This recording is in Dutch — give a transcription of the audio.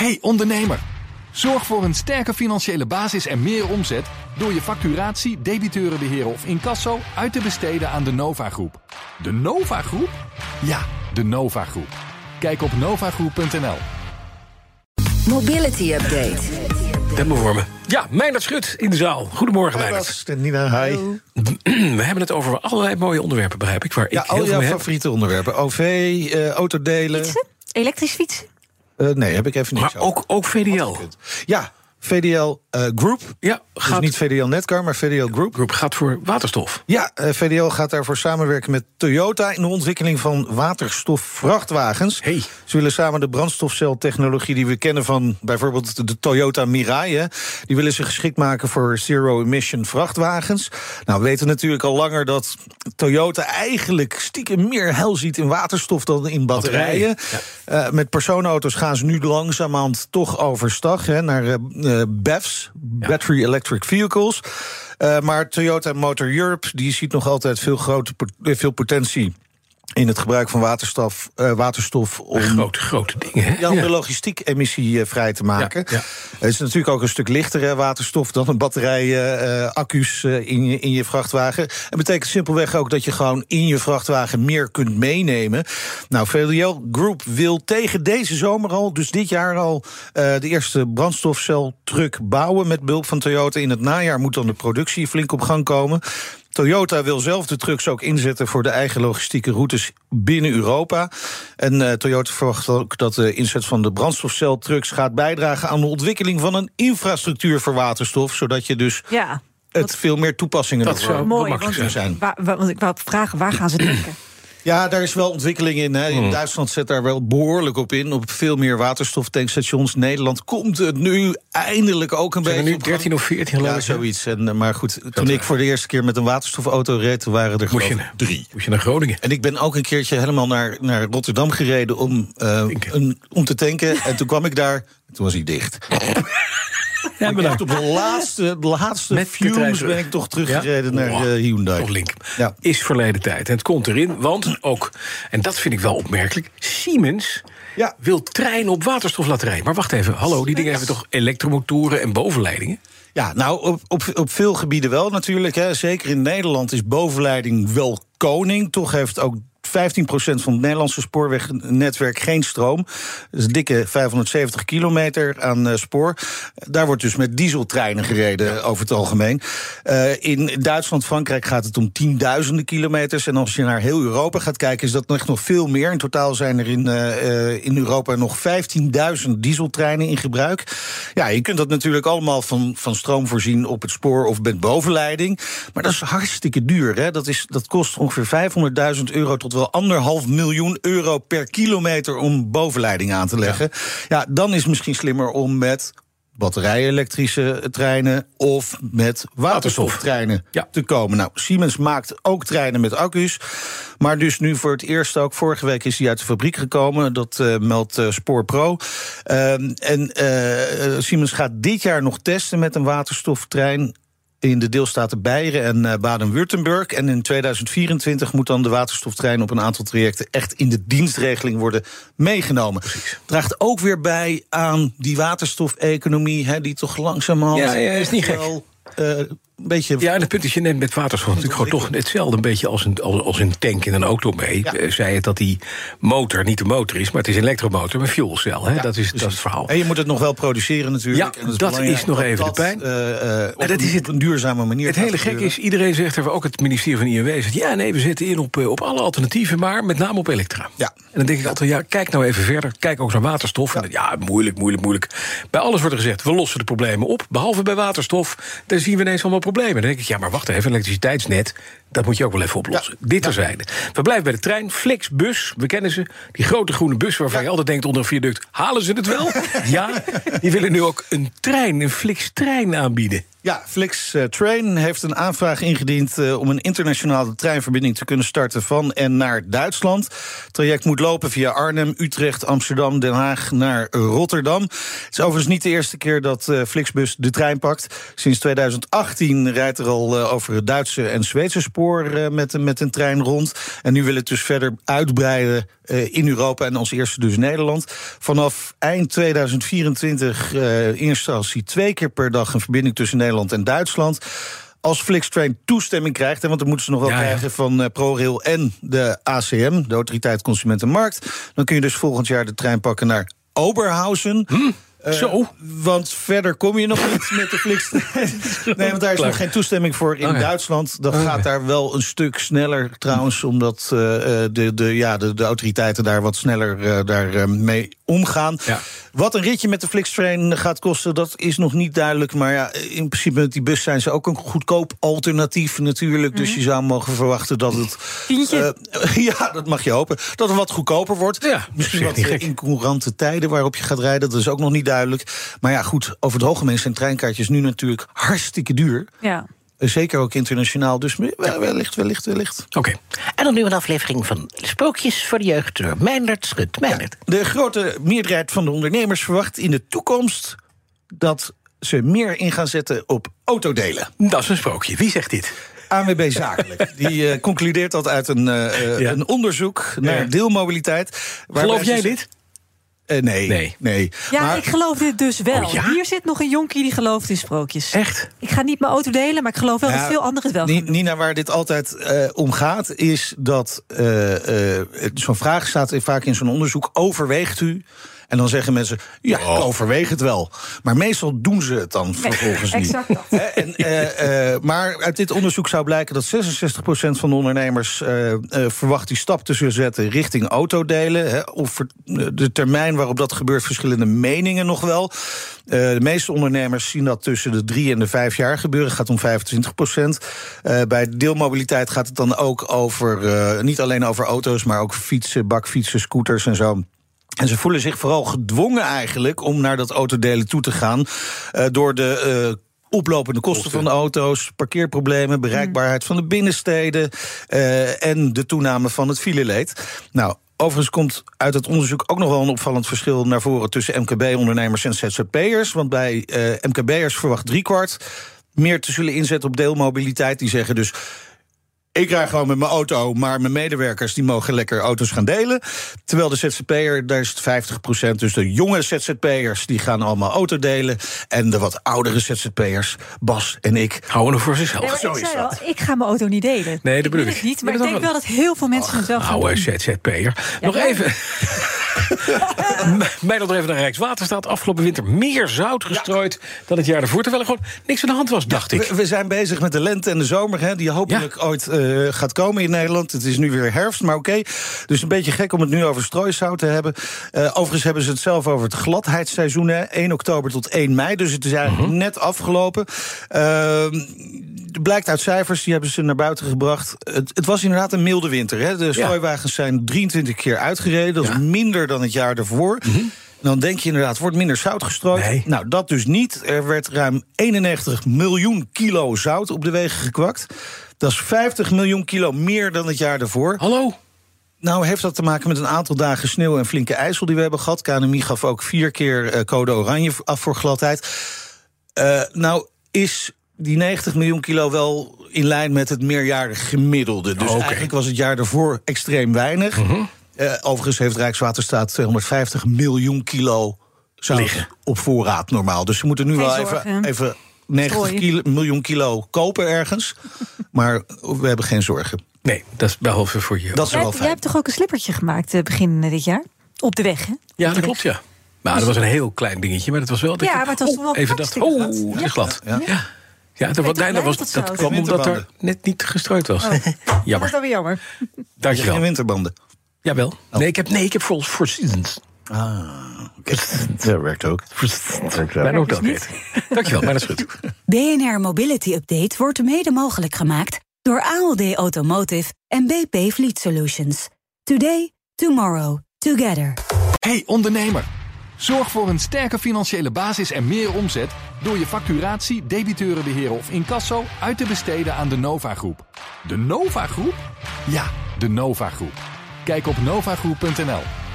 Hey ondernemer, zorg voor een sterke financiële basis en meer omzet door je facturatie, debiteurenbeheer of incasso uit te besteden aan de Nova Groep. De Nova Groep? Ja, de Nova Groep. Kijk op novagroep.nl. Mobility Update. Tempo voor me. Ja, Meijnerd Schut in de zaal. Goedemorgen, Meijnerd. Nina, hi. We hebben het over allerlei mooie onderwerpen, begrijp ik. Waar Ja, ik heel al veel jouw heb. favoriete onderwerpen. OV, eh, autodelen. Fietsen? Elektrisch fietsen? Eh, nee, heb ik even niks Maar over. ook, ook VDL. Ja, VDL eh, Group. Ja, Dus gaat, niet VDL Netcar, maar VDL Group. Groep gaat voor waterstof. Ja, eh, VDL gaat daarvoor samenwerken met Toyota... in de ontwikkeling van waterstofvrachtwagens. Hey. Ze willen samen de brandstofceltechnologie die we kennen... van bijvoorbeeld de Toyota Mirai... hè, die willen ze geschikt maken voor zero-emission vrachtwagens. Nou, we weten natuurlijk al langer dat Toyota eigenlijk... stiekem meer hel ziet in waterstof dan in batterijen. Batterijen, Eh, met personenauto's gaan ze nu langzamerhand toch overstag... Hè, naar eh, Battery Electric Vehicles... Uh, maar Toyota Motor Europe die ziet nog altijd veel, grote, eh, veel potentie in het gebruik van waterstof, uh, waterstof om, Grote, grote dingen, hè? ja, om de logistiek emissie uh, vrij te maken. Ja, ja. Het is natuurlijk ook een stuk lichter hè, waterstof dan een batterij uh, accu's in, je, in je vrachtwagen. Het betekent simpelweg ook dat je gewoon in je vrachtwagen meer kunt meenemen. Nou, VDL Group wil tegen deze zomer al, dus dit jaar al, de eerste brandstofceltruck bouwen met behulp van Toyota. In het najaar moet dan de productie flink op gang komen. Toyota wil zelf de trucks ook inzetten voor de eigen logistieke routes binnen Europa. En uh, Toyota verwacht ook dat de inzet van de brandstofceltrucks gaat bijdragen aan de ontwikkeling van een infrastructuur voor waterstof, zodat je dus Ja. het veel meer toepassingen Dat zou Mooi, makkelijk zijn. waar- want ik wou vragen, waar gaan ze denken? Ja, daar is wel ontwikkeling in. Hè. In Hmm. Duitsland zet daar wel behoorlijk op in. Op veel meer waterstoftankstations. Nederland komt het nu eindelijk ook een Zijn er beetje nu op gang. 13 of 14 geloof Ja, zoiets. En, eh, maar goed, toen ik voor de eerste keer met een waterstofauto reed, toen waren er drie. moest je naar Groningen? En ik ben ook een keertje helemaal naar, naar Rotterdam gereden om, uh, een, om te tanken. En toen kwam ik daar, toen was hij dicht. Ja, op de laatste, de laatste Met fumes ben ik toch teruggereden Ja? naar uh, Hyundai. Toch link. Ja. Is verleden tijd. En het komt erin, want ook, en dat vind ik wel opmerkelijk, Siemens Ja. wil trein op waterstof laten rijden. Maar wacht even, hallo, die dingen hebben toch elektromotoren en bovenleidingen? Ja, nou, op, op, op veel gebieden wel natuurlijk. Hè. Zeker in Nederland is bovenleiding wel koning. Toch heeft ook 15% van het Nederlandse spoorwegnetwerk geen stroom. Dat is een dikke 570 kilometer aan uh, spoor. Daar wordt dus met dieseltreinen gereden over het algemeen. Uh, in Duitsland, Frankrijk gaat het om tienduizenden kilometers. En als je naar heel Europa gaat kijken, is dat echt nog veel meer. In totaal zijn er in, uh, in Europa nog 15.000 dieseltreinen in gebruik. Ja, je kunt dat natuurlijk allemaal van, van stroom voorzien op het spoor of met bovenleiding. Maar dat is hartstikke duur. Hè? Dat, is, dat kost ongeveer 500.000 euro tot wel anderhalf miljoen euro per kilometer om bovenleiding aan te leggen. Ja, ja dan is het misschien slimmer om met batterij-elektrische treinen of met waterstoftreinen ja. te komen. Nou, Siemens maakt ook treinen met accu's. Maar dus nu voor het eerst ook, vorige week is die uit de fabriek gekomen. Dat uh, meldt uh, SpoorPro. Uh, en uh, Siemens gaat dit jaar nog testen met een waterstoftrein in de deelstaten Beieren en uh, Baden-Württemberg. En in 2024 moet dan de waterstoftrein op een aantal trajecten echt in de dienstregeling worden meegenomen. Precies. Draagt ook weer bij aan die waterstofeconomie, hè, die toch langzamerhand. Ja, ja, is niet gek. Wel, uh, een beetje. Ja, en het punt is, je neemt met waterstof natuurlijk gewoon toch hetzelfde een beetje als een, als, als een tank in een auto mee. Ja. Uh, zei het dat die motor niet de motor is, maar het is een elektromotor met fuelcel. Hè? Ja, dat, is, dat is het verhaal. En je moet het nog wel produceren natuurlijk. Ja, dat, dat is nog even dat, de pijn. Uh, en dat is het, op een duurzame manier. Het hele gek is, iedereen zegt er, ook het ministerie van INW zegt, ja nee, we zetten in op, op alle alternatieven, maar met name op elektra. Ja. En dan denk ik altijd, ja, kijk nou even verder, kijk ook naar waterstof. Ja, en, ja moeilijk, moeilijk, moeilijk. Bij alles wordt er gezegd, we lossen de problemen op, behalve bij waterstof, daar zien we ineens allemaal problemen. Dan denk ik, ja, maar wacht even, elektriciteitsnet, dat moet je ook wel even oplossen. Ja. Dit terzijde. We blijven bij de trein. Flixbus, we kennen ze. Die grote groene bus waarvan ja. je altijd denkt onder een viaduct... halen ze het wel? ja, die willen nu ook een trein, een Flix-trein aanbieden. Ja, Flix uh, Train heeft een aanvraag ingediend uh, om een internationale treinverbinding te kunnen starten van en naar Duitsland. Het traject moet lopen via Arnhem, Utrecht, Amsterdam, Den Haag naar Rotterdam. Het is overigens niet de eerste keer dat uh, Flixbus de trein pakt. Sinds 2018 rijdt er al over het Duitse en Zweedse spoor met, met een trein rond. En nu wil het dus verder uitbreiden eh, in Europa en als eerste dus Nederland. Vanaf eind 2024 uh, in instantie twee keer per dag een verbinding tussen Nederland en Duitsland als Flixtrain toestemming krijgt, want dat moeten ze nog wel Ja, ja. krijgen van eh, ProRail en de ACM, de Autoriteit Consumentenmarkt, dan kun je dus volgend jaar de trein pakken naar Oberhausen. Eh, Zo? Want verder kom je nog niet met de Flixtrain. Nee, want daar is Klaar. nog geen toestemming voor in. Duitsland. Dat gaat daar wel een stuk sneller trouwens, omdat eh, eh, de, de, ja, de, de autoriteiten daar wat sneller daar, mee omgaan. Ja. Wat een ritje met de Flixtrain gaat kosten, dat is nog niet duidelijk. Maar ja, in principe met die bus zijn ze ook een goedkoop alternatief natuurlijk. Dus je zou mogen verwachten dat het... Tientje. eh, ja, dat mag je hopen. Dat het wat goedkoper wordt. Ja, Misschien wat eh, gek. incourante tijden waarop je gaat rijden. Dat is ook nog niet duidelijk. Maar ja, goed, over het algemeen zijn treinkaartjes nu natuurlijk hartstikke duur. Ja. Eh, Zeker ook internationaal. Dus wel- wellicht, wellicht, wellicht. Oké. En dan nu een aflevering van Sprookjes voor de Jeugd door Meindert Schut. Meindert. De grote meerderheid van de ondernemers verwacht in de toekomst dat ze meer in gaan zetten op autodelen. Dat is een sprookje. Wie zegt dit? ANWB Zakelijk. Die eh, concludeert dat uit een, eh, Ja. een onderzoek naar Ja. deelmobiliteit. Geloof jij dit? Eh, nee, Nee. nee. Ja, Maar- ik geloof dit dus wel. Oh, ja? Hier zit nog een jonkie die gelooft in sprookjes. Echt? Ik ga niet mijn auto delen, maar ik geloof wel Ja, dat veel anderen het wel gaan Ni- doen. Nina, waar dit altijd eh, om gaat, is dat eh, eh, zo'n vraag staat vaak in zo'n onderzoek: overweegt u? En dan zeggen mensen: ja, Oh. ik overweeg het wel. Maar meestal doen ze het dan vervolgens niet. exact dat. Hè, en, eh, eh, maar uit dit onderzoek zou blijken dat 66% van de ondernemers eh, eh, verwacht die stap te zullen zetten richting autodelen. Hè, of de termijn waarop dat gebeurt, verschillende meningen nog wel. Eh, de meeste ondernemers zien dat tussen de drie en de vijf jaar gebeuren. Het gaat om 25 procent. bij deelmobiliteit gaat het dan ook over, eh, niet alleen over auto's, maar ook fietsen, bakfietsen, scooters en zo. En ze voelen zich vooral gedwongen eigenlijk om naar dat autodelen toe te gaan. eh, door de. eh, Oplopende kosten van de auto's, parkeerproblemen, bereikbaarheid van de binnensteden eh, en de toename van het fileleed. Nou, overigens komt uit het onderzoek ook nog wel een opvallend verschil naar voren tussen MKB-ondernemers en ZZP'ers. Want bij eh, MKB'ers verwacht driekwart meer te zullen inzetten op deelmobiliteit. Die zeggen dus. Ik rij gewoon met mijn auto, maar mijn medewerkers die mogen lekker auto's gaan delen. Terwijl de ZZP'er, daar is het 50% Dus de jonge ZZP'ers die gaan allemaal auto delen. En de wat oudere ZZP'ers, Bas en ik. Houden er voor zichzelf. Nee, zo ik is zei dat. al, ik ga mijn auto niet delen. Nee, dat bedoel ik. het niet, maar ik dat denk wel. wel dat heel veel mensen het wel gaan Oude doen. ZZP'er. Nog Ja. even. Mij nog even naar Rijkswaterstaat. Afgelopen winter meer zout gestrooid dan het jaar daarvoor. Terwijl er gewoon niks aan de hand was, dacht ik. We, we zijn bezig met de lente en de zomer, hè, die hopelijk ooit eh, gaat komen in Nederland. Het is nu weer herfst, maar oké. Dus een beetje gek om het nu over strooisout te hebben. Eh, overigens hebben ze het zelf over het gladheidsseizoen, hè, 1 oktober tot 1 mei. Dus het is eigenlijk Mhm. net afgelopen. Ehm, blijkt uit cijfers, die hebben ze naar buiten gebracht. Het, het was inderdaad een milde winter. Hè. De strooiwagens zijn 23 keer uitgereden. Dat is minder dan het jaar daarvoor. Dan denk je inderdaad, wordt minder zout gestrooid. Nee. Nou, dat dus niet. Er werd ruim 91 miljoen kilo zout op de wegen gekwakt. Dat is 50 miljoen kilo meer dan het jaar daarvoor. Hallo? Nou, heeft dat te maken met een aantal dagen sneeuw en flinke ijsel die we hebben gehad. KNMI gaf ook vier keer eh, code oranje af voor gladheid. Eh, nou, is die 90 miljoen kilo wel in lijn met het meerjarig gemiddelde. Dus. Mhm. eigenlijk was het jaar daarvoor extreem weinig. Eh, overigens heeft Rijkswaterstaat 250 miljoen kilo zout Liggen. op voorraad normaal. Dus ze moeten nu Geen wel zorgen. even, even 90 Strooien. kilo, miljoen kilo kopen ergens. maar we hebben geen zorgen. Nee, dat is behalve voor je. Dat is Jij, wel jij fijn. hebt toch ook een slippertje gemaakt eh, begin dit jaar? Op de weg, hè? Ja, dat klopt, ja. Maar dat was een heel klein dingetje, maar dat was wel... dat Ja, maar het was oh, toch wel Even dacht, oh, glad. het is glad. Ja. Ja, ja. dat, was, nee, dat, was, kwam omdat er net niet gestrooid was. Oh. Dat is Jammer. dan weer jammer. Geen Dankjewel. winterbanden. Jawel. Oh. Nee, ik heb, nee, ik heb voor, voor seasons. Dat werkt ook. Mijn hotel Dankjewel, maar dat is goed. BNR Mobility Update wordt mede mogelijk gemaakt door ALD Automotive en BP Fleet Solutions. Today, tomorrow, together. Hey ondernemer, zorg voor een sterke financiële basis en meer omzet door je facturatie, debiteurenbeheer of incasso uit te besteden aan de Nova Groep. De Nova Groep? Ja, de Nova Groep. Kijk op novagroep.nl.